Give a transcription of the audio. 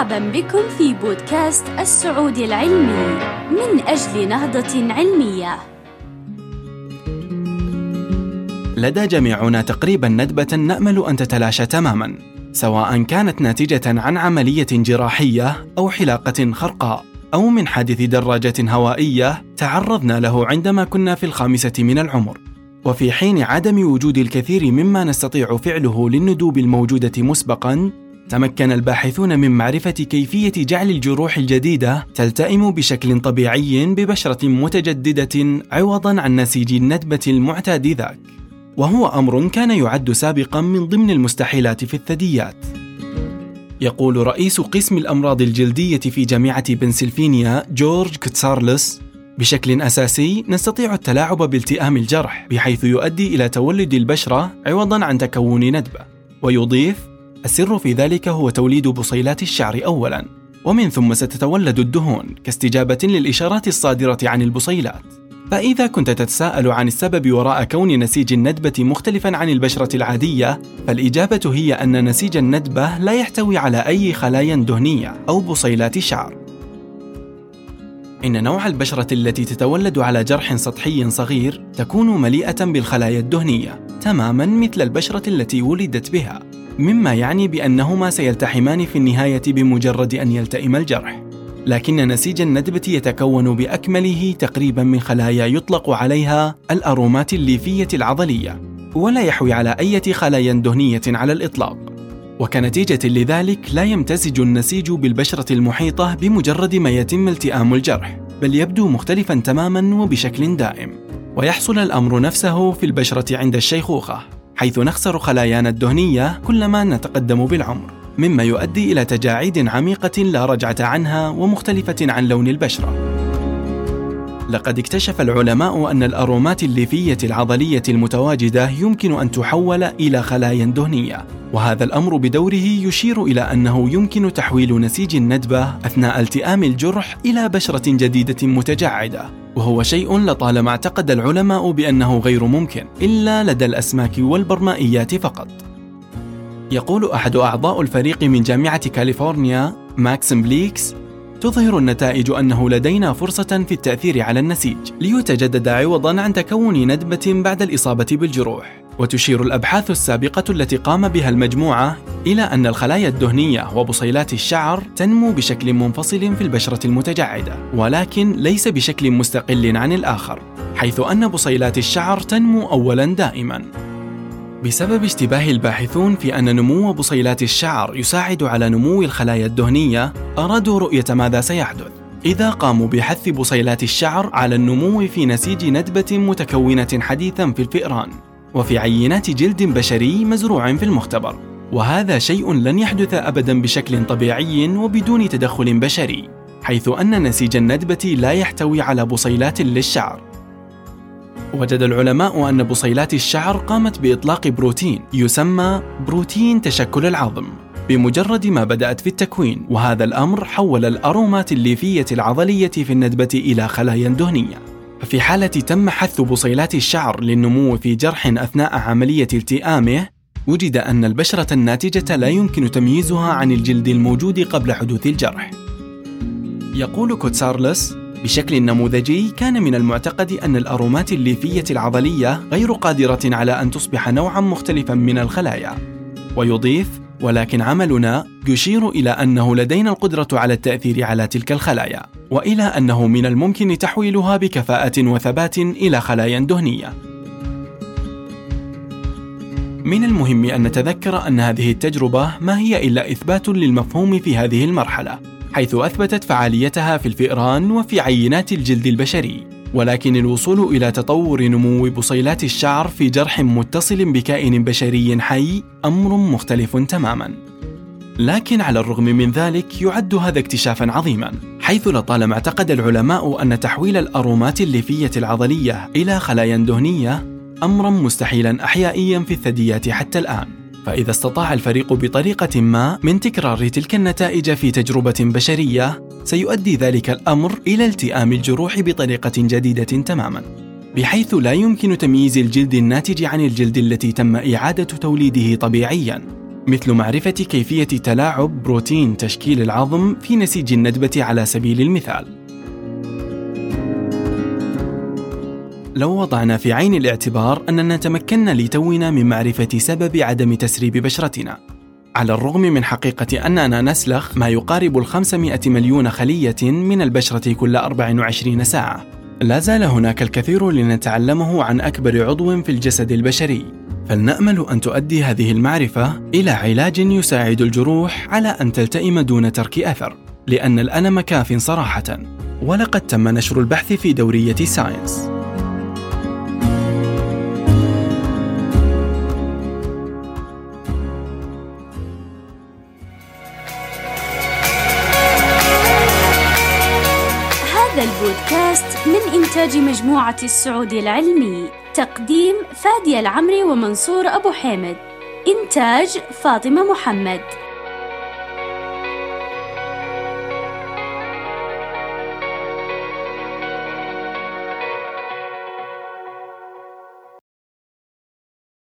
مرحبا بكم في بودكاست السعودي العلمي من أجل نهضة علمية. لدى جميعنا تقريبا ندبة نأمل أن تتلاشى تماما سواء كانت ناتجة عن عملية جراحية أو حلاقة خرقاء أو من حادث دراجة هوائية تعرضنا له عندما كنا في الخامسة من العمر. وفي حين عدم وجود الكثير مما نستطيع فعله للندوب الموجودة مسبقا تمكن الباحثون من معرفة كيفية جعل الجروح الجديدة تلتئم بشكل طبيعي ببشرة متجددة عوضا عن نسيج الندبة المعتاد ذاك. وهو أمر كان يعد سابقا من ضمن المستحيلات في الثدييات. يقول رئيس قسم الأمراض الجلدية في جامعة بنسلفانيا جورج كتسارلس بشكل أساسي نستطيع التلاعب بالتئام الجرح بحيث يؤدي إلى تولد البشرة عوضا عن تكون ندبة ويضيف السر في ذلك هو توليد بصيلات الشعر أولا ومن ثم ستتولد الدهون كاستجابة للإشارات الصادرة عن البصيلات فإذا كنت تتساءل عن السبب وراء كون نسيج الندبة مختلفا عن البشرة العادية فالإجابة هي أن نسيج الندبة لا يحتوي على أي خلايا دهنية أو بصيلات شعر. إن نوع البشرة التي تتولد على جرح سطحي صغير تكون مليئة بالخلايا الدهنية تماما مثل البشرة التي ولدت بها. مما يعني بأنهما سيلتحمان في النهاية بمجرد أن يلتئم الجرح. لكن نسيج الندبة يتكون بأكمله تقريبا من خلايا يطلق عليها الأرومات الليفية العضلية ولا يحوي على أي خلايا دهنية على الإطلاق. وكنتيجة لذلك لا يمتزج النسيج بالبشرة المحيطة بمجرد ما يتم التئام الجرح بل يبدو مختلفا تماما وبشكل دائم. ويحصل الأمر نفسه في البشرة عند الشيخوخة. حيث نخسر خلايانا الدهنية كلما نتقدم بالعمر مما يؤدي إلى تجاعيد عميقة لا رجعة عنها ومختلفة عن لون البشرة. لقد اكتشف العلماء أن الأرومات الليفية العضلية المتواجدة يمكن أن تحول إلى خلايا دهنية، وهذا الأمر بدوره يشير إلى أنه يمكن تحويل نسيج الندبة أثناء التئام الجرح إلى بشرة جديدة متجعدة، وهو شيء لطالما اعتقد العلماء بأنه غير ممكن إلا لدى الأسماك والبرمائيات فقط. يقول أحد أعضاء الفريق من جامعة كاليفورنيا ماكسيم بليكس تظهر النتائج أنه لدينا فرصة في التأثير على النسيج ليتجدد عوضا عن تكون ندبة بعد الإصابة بالجروح وتشير الأبحاث السابقة التي قام بها المجموعة إلى أن الخلايا الدهنية وبصيلات الشعر تنمو بشكل منفصل في البشرة المتجعدة ولكن ليس بشكل مستقل عن الآخر حيث أن بصيلات الشعر تنمو أولا دائما بسبب اشتباه الباحثون في أن نمو بصيلات الشعر يساعد على نمو الخلايا الدهنية، أرادوا رؤية ماذا سيحدث إذا قاموا بحث بصيلات الشعر على النمو في نسيج ندبة متكونة حديثا في الفئران، وفي عينات جلد بشري مزروع في المختبر. وهذا شيء لن يحدث أبدا بشكل طبيعي وبدون تدخل بشري، حيث أن نسيج الندبة لا يحتوي على بصيلات للشعر، وجد العلماء أن بصيلات الشعر قامت بإطلاق بروتين يسمى بروتين تشكل العظم بمجرد ما بدأت في التكوين وهذا الأمر حول الأرومات الليفية العضلية في الندبة إلى خلايا دهنية. ففي حالة تم حث بصيلات الشعر للنمو في جرح أثناء عملية التئامه وجد أن البشرة الناتجة لا يمكن تمييزها عن الجلد الموجود قبل حدوث الجرح. يقول كوتسارلس بشكل نموذجي كان من المعتقد أن الأرومات الليفية العضلية غير قادرة على أن تصبح نوعا مختلفا من الخلايا. ويضيف ولكن عملنا يشير إلى أنه لدينا القدرة على التأثير على تلك الخلايا وإلى أنه من الممكن تحويلها بكفاءة وثبات إلى خلايا دهنية. من المهم أن نتذكر أن هذه التجربة ما هي إلا إثبات للمفهوم في هذه المرحلة حيث أثبتت فعاليتها في الفئران وفي عينات الجلد البشري. ولكن الوصول إلى تطور نمو بصيلات الشعر في جرح متصل بكائن بشري حي أمر مختلف تماما. لكن على الرغم من ذلك يعد هذا اكتشافا عظيما حيث لطالما اعتقد العلماء أن تحويل الأرومات الليفية العضلية إلى خلايا دهنية أمرا مستحيلا أحيائيا في الثدييات حتى الآن. فإذا استطاع الفريق بطريقة ما من تكرار تلك النتائج في تجربة بشرية سيؤدي ذلك الأمر إلى التئام الجروح بطريقة جديدة تماما. بحيث لا يمكن تمييز الجلد الناتج عن الجلد التي تم إعادة توليده طبيعيا. مثل معرفة كيفية تلاعب بروتين تشكيل العظم في نسيج الندبة على سبيل المثال. لو وضعنا في عين الاعتبار أننا تمكنا لتونا من معرفة سبب عدم تسريب بشرتنا. على الرغم من حقيقة أننا نسلخ ما يقارب الخمسمائة مليون خلية من البشرة كل 24 ساعة. لا زال هناك الكثير لنتعلمه عن أكبر عضو في الجسد البشري. فلنأمل أن تؤدي هذه المعرفة إلى علاج يساعد الجروح على أن تلتئم دون ترك أثر لأن الألم كاف صراحة. ولقد تم نشر البحث في دورية ساينس. البودكاست من إنتاج مجموعة السعودي العلمي تقديم فادي العمري ومنصور أبو حامد. إنتاج فاطمة محمد.